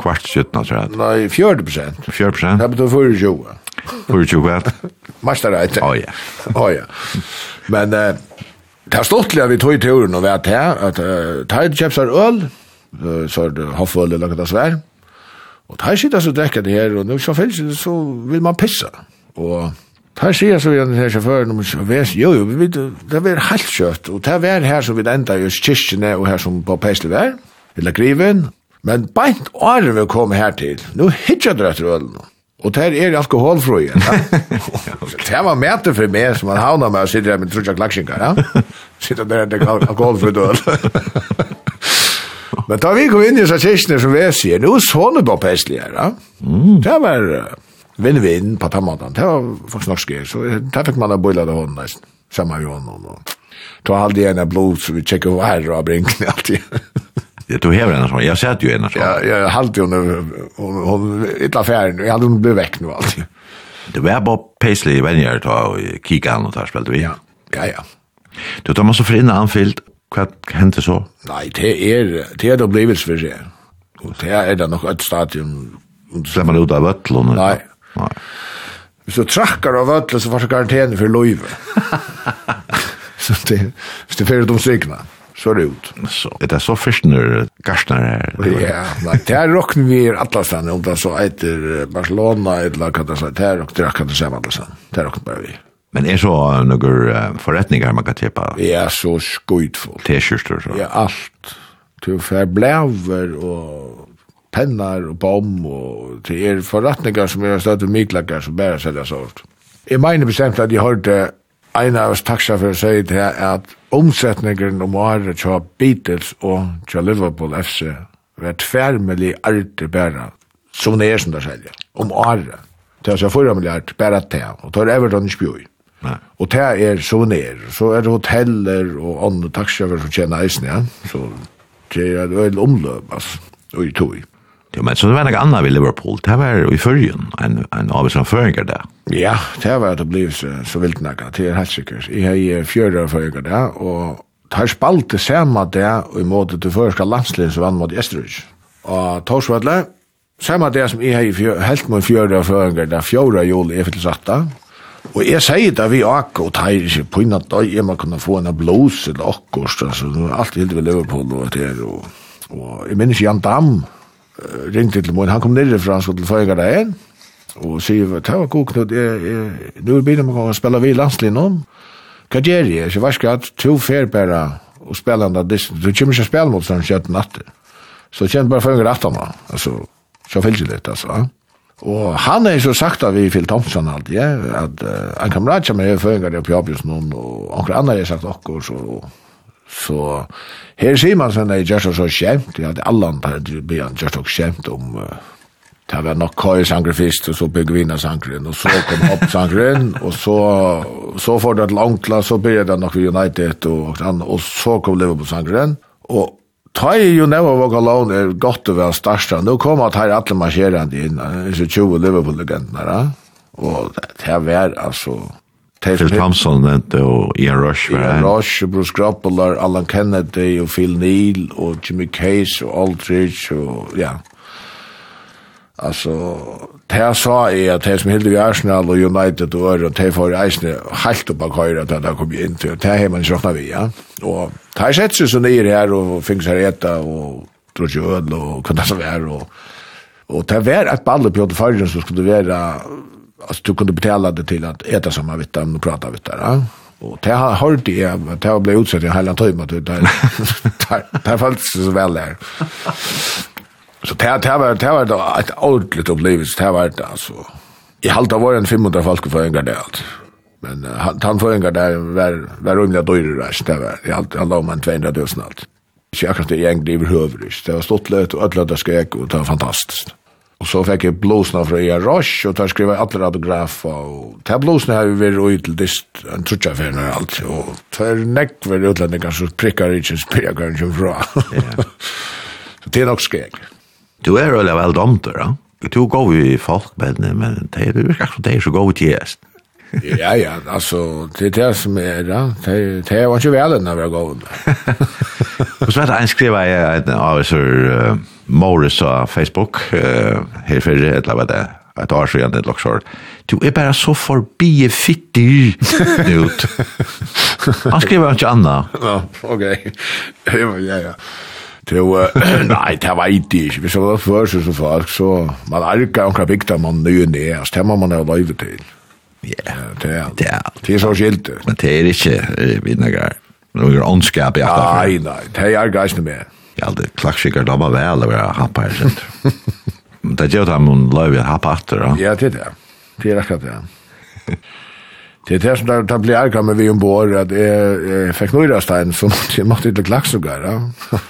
Kvart stjutten, jeg tror jeg. Nei, 40 prosent. 40 prosent? Det betyr 40 tjoa. 40 tjoa, ja. Mastarajte. Å ja. Å ja. Men uh, det er stortliga vi tog i turen og vet her, at uh, tar kjøpt seg øl, så er det hofføl eller noe svær, og Tide sitter så drekker det her, og nå så finnes det, så vil man pissa. Og Tar sier så vi den her sjåføren om ves, jo, jo, vi, det var helt kjøtt, og det var her som vi enda i kyrkjene og her som på Peisle var, eller Griven, men beint åren vi kom her til, nå hitja det etter ølen, og det er alkoholfrøy, ja. det var mæte for meg som han havna med å sitte her med trutja klaksingar, ja. Sitte der etter alkoholfrøy døl. men da vi kom inn i så kyrkjene som vi sier, nå sånne på Peisle her, ja. Det var... Uh, vinn-vinn på tammaten. Det var faktisk nok skjer, så der fikk man da bøyla det hånden nesten, sammen med hånden. Og, ta aldri igjen av blod, så vi tjekker hva her og brinkene alltid. Ja, du hever henne så. Jag sett jo henne sånn. Ja, jeg jag hade hon hon hon i affären. Jag hade hon blitt vekk nå alltid. Det var bara Paisley vem jag ta og kika an og tar spilte vi. Ja. Ja, ja. Du tar masse så för innan anfilt. Vad så? Nei, det er, det er det blivits for seg. Och det er det nok et stadium. Slemmer så man ut av ötlån. Nei, Nei. Hvis du trakkar av ötlen så får du karantän for løyve. så det, hvis det fyrir de strikna, så er det ut. Så, Er det är så fyrstner garsnar här. Ja, nej, det er råknar vi er atlastan, om det så äter Barcelona eller hva det er, det här er kan det säga alla stannir, det här råknar bara vi. Men er så några forretninger man kan tippa? Ja, så skuidfullt. T-kyrster så? Ja, allt. Du får blæver og pennar og bom og det er forretningar som er støtt og myklagar som bare selja sort. Jeg mener bestemt at jeg hørte en av oss taksa for å si det til at omsetningeren om året til Beatles og til Liverpool FC var tvermelig artig bare som det er som det selger, om året. Det er så 4 milliard bare til, og det er Everton i Spjøy. Nei. Og det er souvenir, så er det hoteller og andre taksjøver som tjener eisen, ja. Så det er et øyelig omløp, altså, og i tog. Jo, men så det var noe annet ved Liverpool. Det var i förrjun, en, en av som føringer der. Ja, det var det blivet så, så vilt något. Det er helt sikkert. säkert. Jag är fjärde föringar där och tar spalt det samme der, og i måte til första landslinn som vann mot Esterich. Og Torsvadle, samme der som jeg har helt med fjörda føringer, der, er fjorda jul er fyrir satta, og jeg sier det vi akkur og teir ikke på innan dag, jeg må kunne få en blås eller akkurst, altså, alt helt ved Liverpool og det og, og jeg minnes Jan Damm, ringte til morgen, han kom nere fra, han skulle til Føyga der en, og sier, ta var god, Knut, nu er bilen med å spille vi landslinn om, hva gjør jeg? Så varsk at to fer bare og spille andre dissen, du kommer ikke å spille mot sånn kjøtt natter. Så kjent bare Føyga rett om han, altså, så fyllt litt, altså. Og han er så sagt av vi Phil Thompson alltid, ja, at uh, en kamerat som er Føyga der på Jabjus noen, og anker andre er sagt okkur, så, Så her sier man sånn at jeg gjør så kjent, jeg hadde alle andre til å han gjør så kjent om uh, det var nok køy sanger først, og så bygger vi inn sangeren, og så kom opp sangeren, og så, så får det til onkla, så blir det nok vi United, og, og så kom Liverpool sangeren, og Ta i jo neva og alone er godt å være starsta. Nå kom at her alle marsjerende inn, disse 20 Liverpool-legendene, og det er vær, altså Phil Thompson nevnte, og Ian Rush var Ian Rush, Bruce Groppler, Alan Kennedy, og Phil Neal, og Jimmy Case, og Aldridge, og ja. Altså, det sa er at det som hilder vi Arsenal og United og Øre, det får reisende helt opp av køyre til det kom inn til, det har man sjokna vi, ja. Og det har sett seg så nere her, og finnes her etta, og drog ikke øl, og hva det som er, og, og det var et ballepjot i fargen som skulle være alltså du kunde betala det till att äta samma vittar och prata vittar. Ja? Och det har hört det det har blivit utsett i hela tiden att det där där falls så väl där. Så det här, det var det här var ett ordentligt upplevelse. Det var det alltså. I halvt av en 500 folk för en gardelt. Men uh, han för en gardel var var rumliga dyrare så det var. Jag hade alla om en 200 000 allt. Så jag kan inte gäng det hövrisch. Det var stått lätt och alla där skrek och det var fantastiskt. Og så fikk jeg blåsene fra Ia Roche, og der skrev jeg alle autografer, og de blåsene har vi vært ut til dist, en trutjaferne og alt, og tver nekver utlendinger som prikker ikke spyrer hva han kommer fra. Yeah. så det er nok skjeg. Du er jo vel domter, da? Du går jo i folk, men, men det er jo ikke akkurat det som går til gjesten ja, ja, altså, det er det som er ja. Det, er jo ikke vel enn å være gåen. Og så vet jeg, en skriver jeg en av oss uh, Morris av Facebook, uh, her for et eller annet, et år siden, et loksår. Du er bare så forbi fittig ut. Han skriver ikke Anna. Ja, ok. ja, ja. Det var, nei, det var ikke ikke. Hvis det var først så folk, så man er ikke omkring viktig man nye ned, så det må man ha løyve til. Ja, det er det. Er. Det er så skilt. Men det er ikke vinnagar. Nå er åndskap i at Nei, nei, det er geisne med. Ja, det klakksikker da var vel å være happa her, sent. Det gjør det man løy å happa etter, da. Ja, det er det. Det er akkurat det. Det er det som det blir ærger med vi ombord, at jeg, jeg fikk nøyrastein, så måtte jeg måtte ikke klakskikker, da.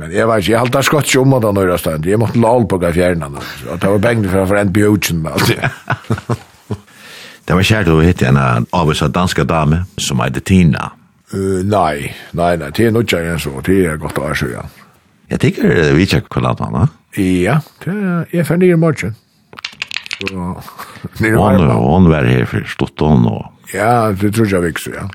Men jeg vet ikke, jeg halte skott ikke om at han nøyrastein. Jeg måtte lal på hva fjerne, og det var bengelig for å forende bjøtjen med alt det. Det var kjært å hitte en av avvisa danska dame som heter Tina. Uh, nei, nei, nei, det er noe ikke en så, det er godt å være ja. Jeg tenker uh, vi ikke kunne lade henne. Ja, det er, jeg ferdig nye morgen. Hon var her for stått hon og... Ja, det tror jeg vikst, ja.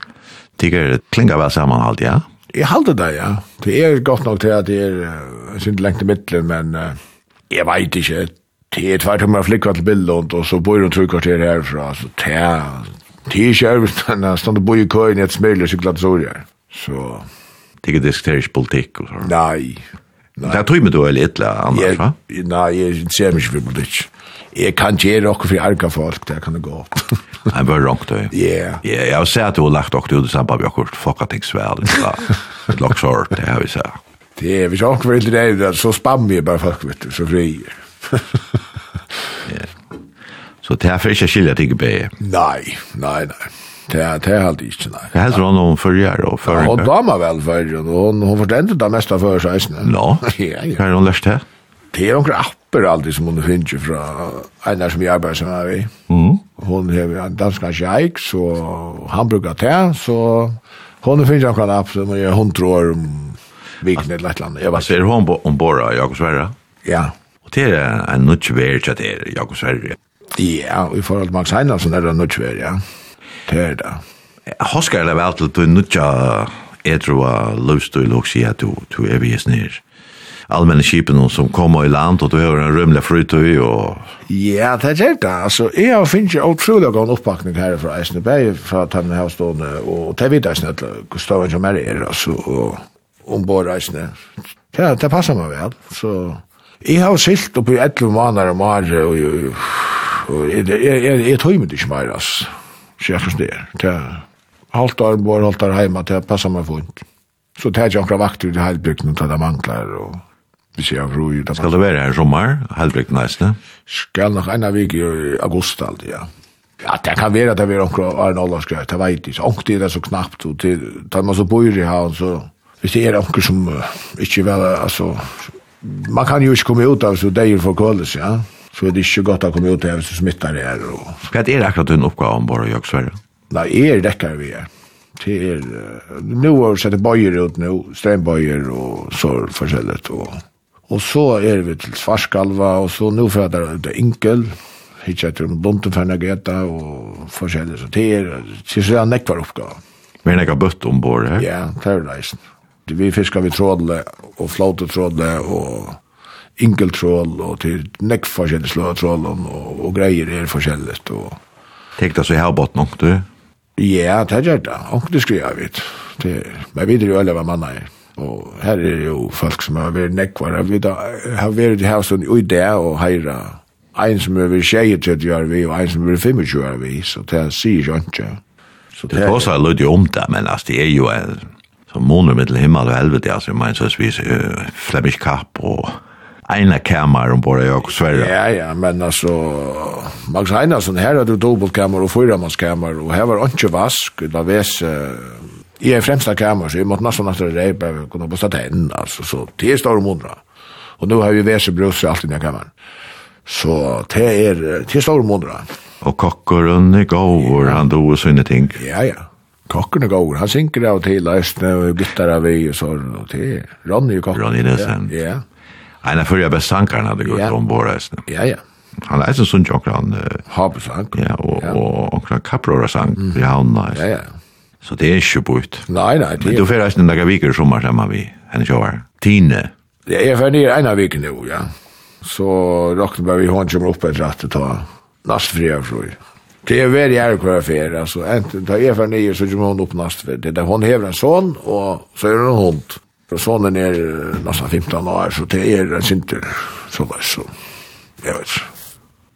Tykker klingar vel sammen alt, ja? Jeg halte det, ja. Det er godt nok til at det er uh, sin lengt i middelen, men uh, jeg vet ikke, det er tvert om jeg flikker til Billund, og så bor hun tru kvarter herfra, så det er Det er ikke øvrigt, men jeg stod og bor i køyen i et smil og sykla til Sorger. Så... Det er ikke diskuteres politikk og sånn. Nei. nei. Det er tog med du er litt annars, va? Nei, jeg ser meg ikke for politikk. Jeg kan ikke gjøre noe for arga folk, det kan det gå. Nei, bare rongt du. Ja. Ja, jeg har sett at du har lagt dere ut i samband med akkurat fucka ting svæl, et lagt sort, det har vi sett. Det er, hvis jeg har vært litt det, så spammer jeg bare folk, vet du, så frier. Så det er for ikke skilja til ikke Nei, nei, nei. Det er det er alltid ikke, nei. Jeg helst hun om førjer og førjer? Hun damer vel førjer, og hun forstendte det meste av førjer seisene. Nå, hva er hun lørst til? Det er noen apper alltid som hun finner fra en som jeg arbeider som er vi. Mm. Hun har en dansk kjeik, så han bruker det, så hun finner noen app som er hundre år om viken eller et eller annet. Jeg vet ikke. Er hun ombord av Jakobsverra? Ja. Ja det en nutjver til det, Jakob Sverre. Ja, i forhold til Max Heinalsen er det en nutjver, ja. Det er det. Hoskar er vel til du nutja etrua løvstøyl og sier at du du er vi snir allmänna skipen som kommer i land och du har en rymlig frytøy, och... Ja, det er det. altså, jeg har finnet utrolig god oppbakning her fra Eisne Berg för att han har det vet jag snett Gustav som är er alltså och ombord Eisne. Ja, det passer meg vel, Så Jeg har silt oppi 11 måneder om året, og jeg jeg, jeg, jeg tog meg ikke mer, altså. Så jeg forstår. Det er Halvt år bor, halvt år hjemme, det passer meg fint. Så det er ikke akkurat vakter ut i heilbrykten og det mangler, og hvis jeg har ro i det. Skal det være her i sommer, heilbrykten neisne? Skal nok en av i august alltid, ja. Ja, det kan være at det er akkurat Arne Ollarskøy, det vet jeg. Ongt er det så knappt, og til, tar man så bor i havn, så hvis det er onker som uh, ikke vel, altså, man kan jo ikke komme ut av så det er for kåles, ja. Så det är inte gott att komma ut av så smittar det här. Och... Vad är det akkurat din oppgave om bara jag svär? Nej, er däckar vi er. Det er, uh, nu har vi sett bøyer ut nu, strömböjer og så försäljligt. Og, og så er vi til Svarskalva og så nu det er enkel, Inkel. Hittar till Bonten for Nageta og försäljligt. Så det er, det er så nekvar oppgave. uppgave. Men jag har bött ombord her? Ja, det er det vi fiskar vi trådle og flautetrådle og inkeltrål og til nekk forskjellig slå trål og, og greier er forskjellig. Og... Tenk deg så i havbått nok, du? Ja, det gjør det. Og det skriver jeg vidt. Det, men vi er jo alle hva mann er. Og her er jo folk som har vært nekkvar. Vi da, har vært i sånn i det og heira. Ein som er vært tjeje til å vi, og ein som er vært 25 år vi. Så det sier jo ikke. Så det er jo så lød jo om det, men altså, det er jo en som måner med himmel og helvete, altså, jeg mener, så vis uh, Flemish kapp og ena kamar om bara jag och Ja, ja, men altså Max Einarsson her er du dubbelkammar och fyramanskammar og her var inte vask, da ves väs uh, i en främsta kammar så jag måtte nesten att det är kunne bosta tenn, altså så det er store månader. Og nu har vi väs brus i alt i den kammaren. Så det er, det er store månader. Og kockor och gåvor, han dog och sånne ting. Ja, ja. Kokken er god, han synker av til Østene og bytter av vei og sånn, og til Ronny og Kokken. Ronny Nesen. Ja. En av førre best sankeren hadde gått om ombord Østene. Ja, ja. Han er en sånn tjokk han... Habesang. Ja, og, ja. og, omkring Kaprora sang mm. i havna. Ja, ja. Så det er ikke bort. Nei, nei. Det Men du fører Østene dager viker sommer sammen vi, henne kjøver. Tine. Ja, jeg fører ned en av viken nå, ja. Så råkner bare vi hånd kommer opp etter at det tar nastfri av frøy. Det er veldig ære kvar fer, altså. enten tar jeg för nio så kommer hun opp nast för det där hon häver en son og så er hun en hund. För sonen är nesten 15 år så det er en sinter. så där så. Jeg vet. ikke.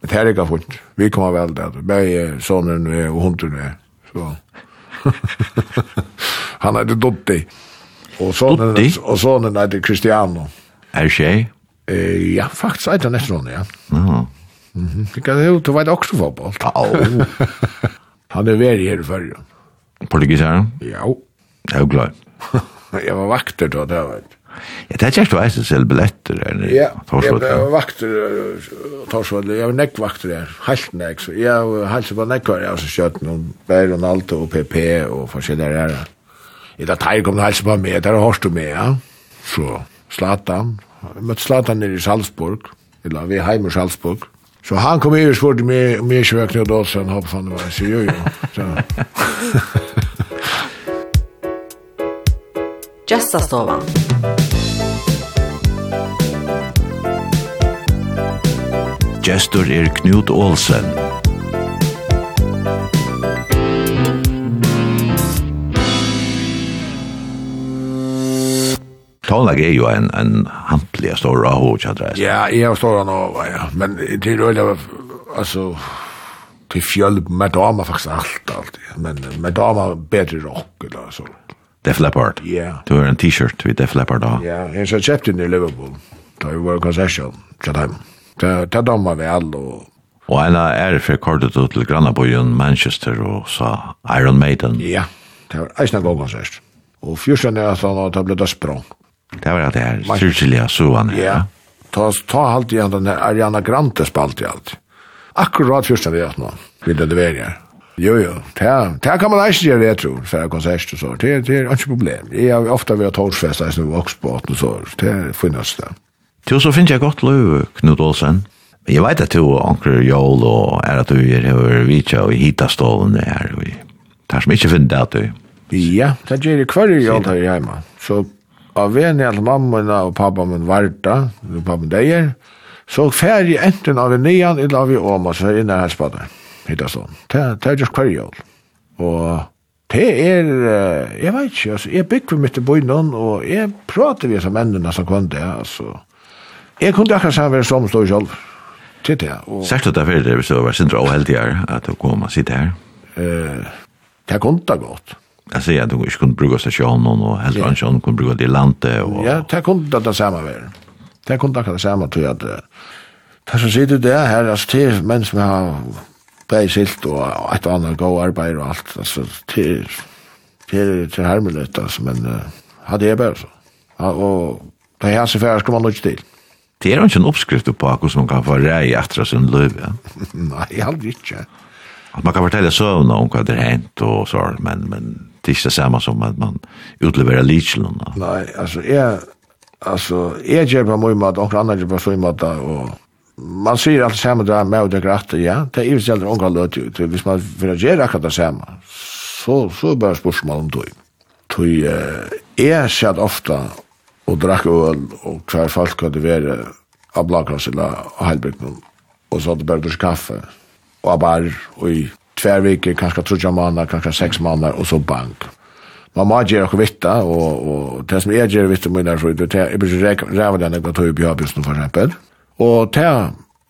Det er ikke funnet. Vi kommer vel väl där. Bäge sonen og hunden er. så. Han er det dotti. Och sonen Og sonen er det Cristiano. Är tjej? Eh ja, faktisk er det nesten sånn, ja. Mhm. Mm -hmm. Du vet också fotboll. Au. han är väl här i förr. Portugisaren? Ja. Jag är glad. jag var vakter då, det var Ja, det er kjært veis det selv billetter her nere. Ja, jeg var vakter, Torsvall, jeg var nekkvakter her, helt nekk, så jeg var helt på nekkvar, jeg var så kjøtt noen Bær Ronaldo Nalto og PP og forskjellige her. I det teir kom det helt på meg, der har du med, ja. Så, Zlatan, jeg møtte Zlatan nere i Salzburg, eller vi er hjemme i Salzburg, Så han kom hit og spurte meg om jeg ikke var sen Olsen, hoppet han var så jo jo. Så. Jassa stovan. Gestor er Knut Olsen. Tonlag er jo en, en hantlig stor av hovedkjadre. Ja, jeg har stor av ja. Men det er jo, altså, til fjøl med dama faktisk alt, alt. Men med dama bedre rock, eller så. Def Leppard? Ja. Du har en t-shirt ved Def Leppard da? Ja, jeg har kjøpt inn i Liverpool. Da vi var i konsesjon, til dem. Det damer vi alle, og Og en er for kortet ut til Grannabøyen, Manchester, og så Iron Maiden. Ja, det var eisne god konsert. Og fyrsten er at han hadde blitt sprang. Det var det her syrkiliga suvan. Ja, ta, ta alltid igjen den her Ariana Grande spalt i alt. Akkurat først enn det er nå, vil det være her. Jo, jo, det här kan man ikke gjøre retro, for jeg konsert och så, det det är inte problem. Jag har ofte vært torsfest, i snur voksbåten og så, det finnes det. Jo, så finner jeg godt løy, Knut Olsen. Jeg vet at du og anker Jol og er at du er over vitja og hita stålene her. Det er som ikke finner det at du. Ja, det gjør det hver jeg alt her hjemme. Så av vene til mamma og pappa min varta, og pappa min deier, så fær jeg enten av en nian eller av i åma, så er innan helspade, hitta sånn. Det er just hver jól. Og det er, jeg vet ikke, altså, jeg bygger mitt i bøynen, og jeg prater vi som mennene som kunne det, altså. Jeg kunne akkurat sammen være som stod selv. Til det, Og... Sagt du det for det, hvis du var sindra og heldigere, at du kom og sitte her? Eh, det kunne det godt. Jag säger att du inte kunde bruka stationen och helt yeah. annan kunde bruka det landet. Och... Ja, det kunde det samma vara. Det kunde det samma tror jag. Det som sitter det här, alltså det är män som har bäg silt och ett annat gå arbete och allt. Alltså det är det är härmeligt alltså, men hade jag bara så. Ja, och det här så färre ska man nog till. Det är inte en uppskrift på hur man kan få räg i attra sin löv. Nej, aldrig inte. Att man kan fortälla sövna om vad det har hänt och så, men, men det är inte samma som att man utleverar litchen. Nej, alltså jag, alltså jag gör på min mat, och andra gör på sin mat och man ser allt samma där med och det gratta, ja, det är ju sällan unga löt ut, hvis man vill göra akkurat det samma, så, så börjar spörsmål om det. Tui, jeg sett ofta og drakk øl og hver folk hadde vært av blagkrannsila og heilbygden og så hadde bare dusj kaffe og bar og i tver viker, kanskje trutja måneder, kanskje seks måneder, og så bank. Man må gjøre noe vitta, og, og det som jeg gjør vitta min er frøyde, det er bare ræva den jeg kan ta i avbjørsen for eksempel, og det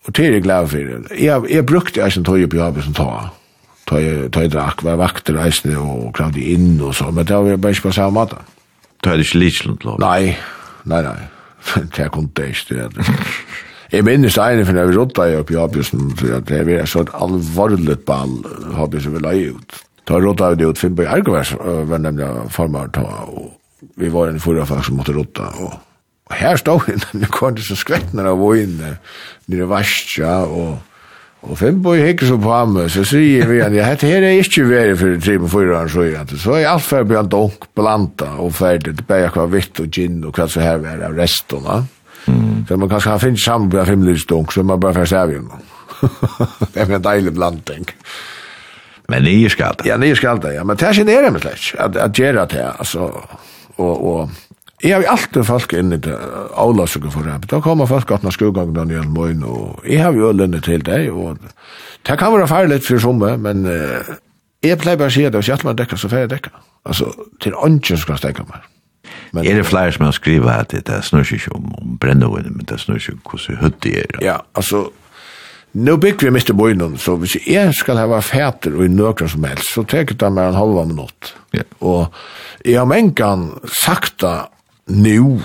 Og det er jeg glad for. Jeg, jeg brukte eisen tøy opp i arbeidsen tøy. Tøy, tøy drakk, var vakter eisen og kravde inn og så, men det var bare ikke på samme måte. Tøy er det ikke litt slundt lov? Nei, nei, nei. det er kun det ikke. Jeg minnes ene for når vi rådde jeg rådda i oppi Habjøsen, det var så et alvorlig ball Habjøsen vi la ut. Da rådde jeg det ut Finnberg Ergovers, var nemlig formar, ta, og vi var en forrige fag som måtte rådde, og her stod vi, nu kom det så skvettene av vågene, nere varsja, og Og Finnboi hikker så på ham, så sier vi han, ja, dette her er ikke veri for tre med fyra år, så er han, så er alt ferdig blant donk, blanta og ferdig, det bare hva vitt og gin og hva så her er av resten, Mm. Så man kanske har på fem av himmelstång så man bara färs av igjen. det er en deilig blandning. Men nye skal det. Ja, nye skal det, ja. Men det er ikke nere med slett, at, at gjøre det altså. Og, og Jeg har jo alltid folk inne til det for det. Da kommer folk at når skogangen den nye møyne, og jeg har jo lønne til det, og det kan være farlig for somme, men uh, jeg pleier bare å si at hvis jeg man dekker, så får jeg dekker. Altså, til ånden skal jeg stekke meg. Men, er det flere som har skrivet at det snurr ikke om, om brennevående, men det snur ikke om hvordan høttig er. Ja, altså, nå bygger vi Mr. bøynen, så hvis jeg skal ha fæter og i nøkker som helst, så teker det meg en halva minutt. Ja. Og jeg har mengen sakta nå,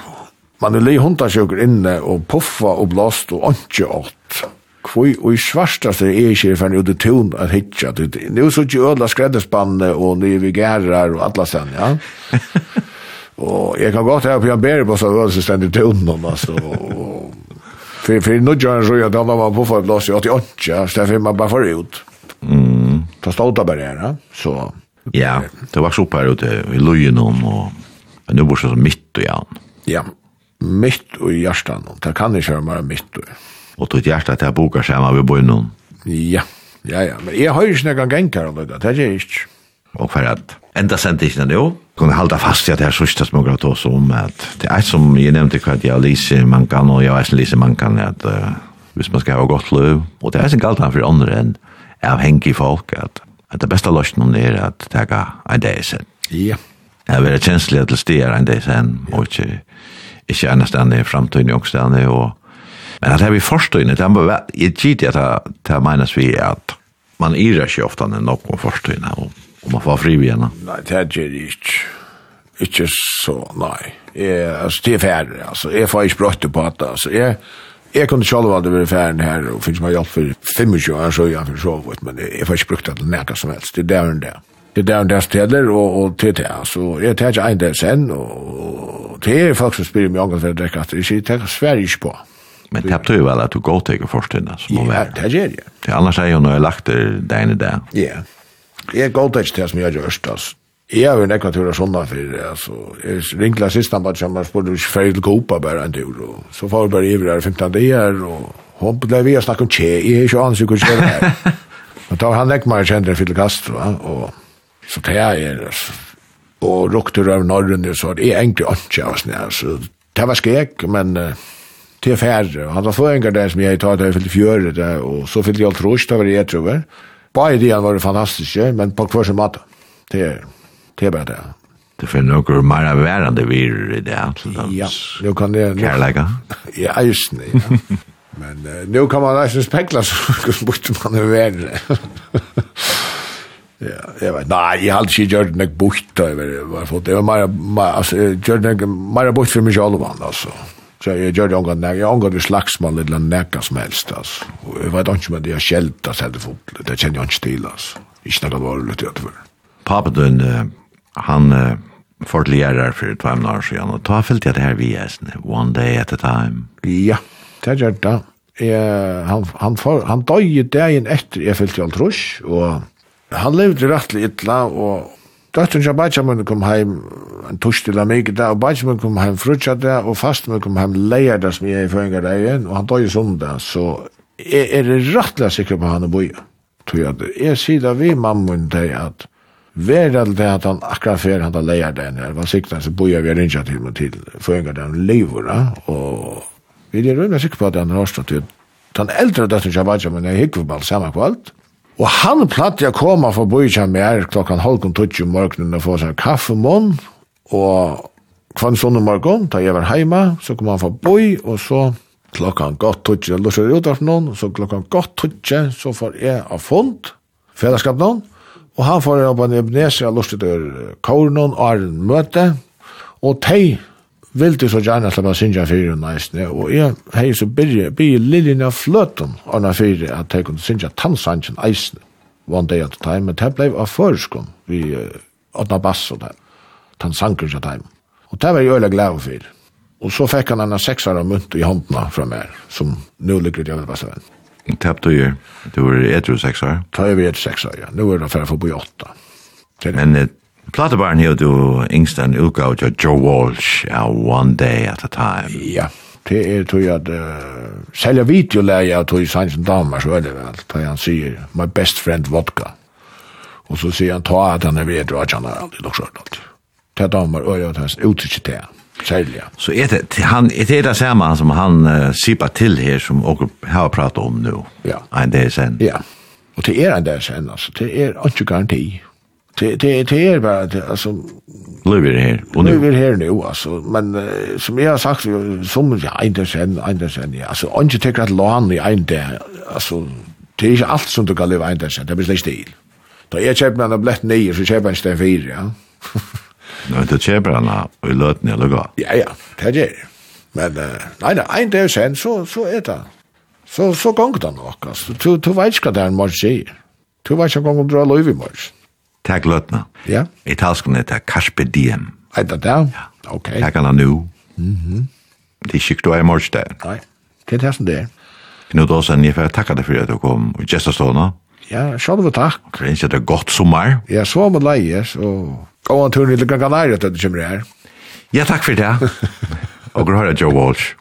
man er li hundasjøker inne og puffa og blåst og ikke ått. Kvoi og i svarsta er ikke i fann ut i tun at hitja. Nå så ikke ødla skreddespannet og nye vigerer og atlasen, ja. Og jeg kan godt ha på en bedre på så det stendig til undan, altså. For, for nå gjør jeg så at han var på for et lås i 88, så jeg man bare forut. Mm. Ta stolta bare her, så... Ja, det var så opp her ute i løyen om, og... Men nå bor det så midt og jan. Ja, midt og hjertan. Det kan ikke være mer midt og... Og tog hjertet til jeg boka seg med vi bor noen. Ja, ja, ja. Men jeg har ikke noen ganger om det, det er ikke og for at enda sendte ikke det jo. Kunne halda fast i at det er sørste som jeg har tås om at det er som jeg nevnte hva jeg lyser man kan og jeg er lyser man kan at uh, hvis man skal ha godt løv og det er sin galt han for andre enn avhengig folk at, at det beste løsningen er at det er en dag sen. Ja. Jeg vil være kjenslig til stier en dag sen og ikke ikke ennast i fremtiden og denne og men at det er vi forstøyne det er bare jeg gitt at det er menes vi at man irer ikke ofte enn noen forstøyne og om man får fri igjen? Nei, det er det ikke. Ikke så, nei. Jeg, altså, det er ferdig, altså. Jeg får ikke brøtte på at, altså. Jeg, jeg kunne selv aldri være ferdig her, og finnes meg hjelp for 25 år, så jeg for så vidt, men jeg får ikke brukt det til nækka som helst. Det er der enn det. Det er der enn det steder, og, og til det, altså. Jeg tar ikke en del sen, og det er folk som spyrir meg omgang for å drekke at det sier, det Sverige ikke på. Men det betyr vel at du går til å forstå som må være. Ja, det gjør jeg. Annars er jo når jeg lagt det deg inn i det. Ja, Jeg går ikke til som jeg gjør, altså. Jeg har jo nekva tur av sånne for, altså. Jeg ringla sist han bare kommer, spør du ikke ferdig til Kopa bare en tur, og så får vi bare iver her 15 dager, og hun ble vi å snakke om tje, jeg er ikke annen ansik å det her. Men da var han nekva meg kjent en Fidel Castro, og så tar jeg er, altså. Og rukter av Norrønne, så det er egentlig ikke av altså. Det var skrek, men til færre. Han var føringer der som jeg tar til jeg fylte fjøret, og så fylte jeg alt rush, det var jeg, tror jeg. Bare de var fantastiske, men på hver sin måte. Det er, det er bare det. Det finner noe mer værende virer i det, til dem ja, nu kan det, kærleika. Ja, just det, ja. Men uh, nu kan man nesten spekla, så burde man jo være Ja, jeg vet. nei, jeg hade ju gjort något bort da, över varför det var mer altså, jeg gjør något mer bort for meg selv, altså. Så jeg gjør det omgang, jeg omgang det slagsmål eller nekka som helst, altså. Og jeg vet ikke om det er skjeldt, altså, det fotlet, det kjenner jeg ikke til, altså. Ikke nekka var litt i hvert fall. Papadun, han fort lærer for tve år siden, og ta fyllt jeg det her vi er, one day at a time. Ja, det gjør det. han, han, for, han døg i dagen etter jeg fyllt jeg alt rush, og han levde rettelig ytla, og Døtteren til Benjamin kom heim en torsdag eller mye der, og Benjamin kom heim frutja der, og fasten kom heim leier der som jeg er i føringer der og han døg i sundag, så er, er det rettelig sikker på han å bo i. Jeg sier da vi mammun til at Verald det at han akkurat fer han da leier den her, var sikten så boja vi rinja til meg til føringar den livora, og vi er runda sikker på at han har stått ut. Den eldre døtten Shabbatja, men jeg hikker på alt samme kvalt, Og han platt jeg koma for forbi kjem jeg klokkan halvkon tutsi om morgenen og få seg kaffe mån, og kvann sånne morgon, da jeg var heima, så kom han for boi, og så klokkan godt tutsi, jeg lusser ut av noen, så klokkan godt tutsi, så får jeg av fond, fellesskap noen, og han får jeg opp en ebneser, jeg lusser ut av kåren og er en møte, og tei, vil du så gjerne slipper å synge fyrir næstene, og jeg hei så byrje, byrje liljen av fløten av den fyrir at jeg kunne synge tannsangen eisene, one day at a time, men det ble av førskon, vi åtta bass og det, tannsanker seg time. Og det var jeg øyla glad for. Og så fikk han en seksar av munt i håndna fra meg, som nu ligger det jævla basse. Tapp du gjør, du var etru seksar? Ta er vi etru seksar, ja. Nu er det for å få på åtta. Men Platebaren hevur du yngst en utgave til Joe Walsh av One Day at a Time. Ja, det er tog at uh, selja videoleie av tog i Damer så veldig vel, da han sier My best friend vodka. Og så sier han ta at han er ved og at han er aldri nok skjørt alt. Ta damer og at han utsikker det. Selja. Så er det, han, er det det samme som han uh, sipa til her som dere har pratet om nå? Ja. En dag sen? Ja. Og det er en dag sen, altså. Det er ikke garanti. Det, det, det är bara det, alltså... Lever här och nu. Lever här nu, alltså. Men uh, som jag har sagt, som ja, inte sen, inte sen, ja. Alltså, inte tycker att lån i en där, alltså, det är inte allt som du kan leva inte sen, det blir slik stil. Då jag köper mig en blett nio, så köper jag en sten fyra, ja. Nå, det köper han och i löten eller gå. Ja, ja, det är det. Men, uh, nei, nej, en där sen, så, så er det. Så, så gånger det nok, altså. Du, du vet ikke hva det er en morgon sier. Du vet ikke hva gånger du har lov i morgon. Tag gløtna. Ja. Italskan er Carpe Diem. Er det der? Ja. Ok. Tag alla nu. Mhm. Det er sikkert du er i morges der. Nei, det er det som det er. Knut Åsen, jeg får takka deg for at du kom i Gjestastående. Ja, sjálv takk. Og okay, det er godt sommar. Ja, så med leies, og gå en tur i Luggan Kanariet etter kommer her. Ja, takk for det. og grøyre Joe Walsh.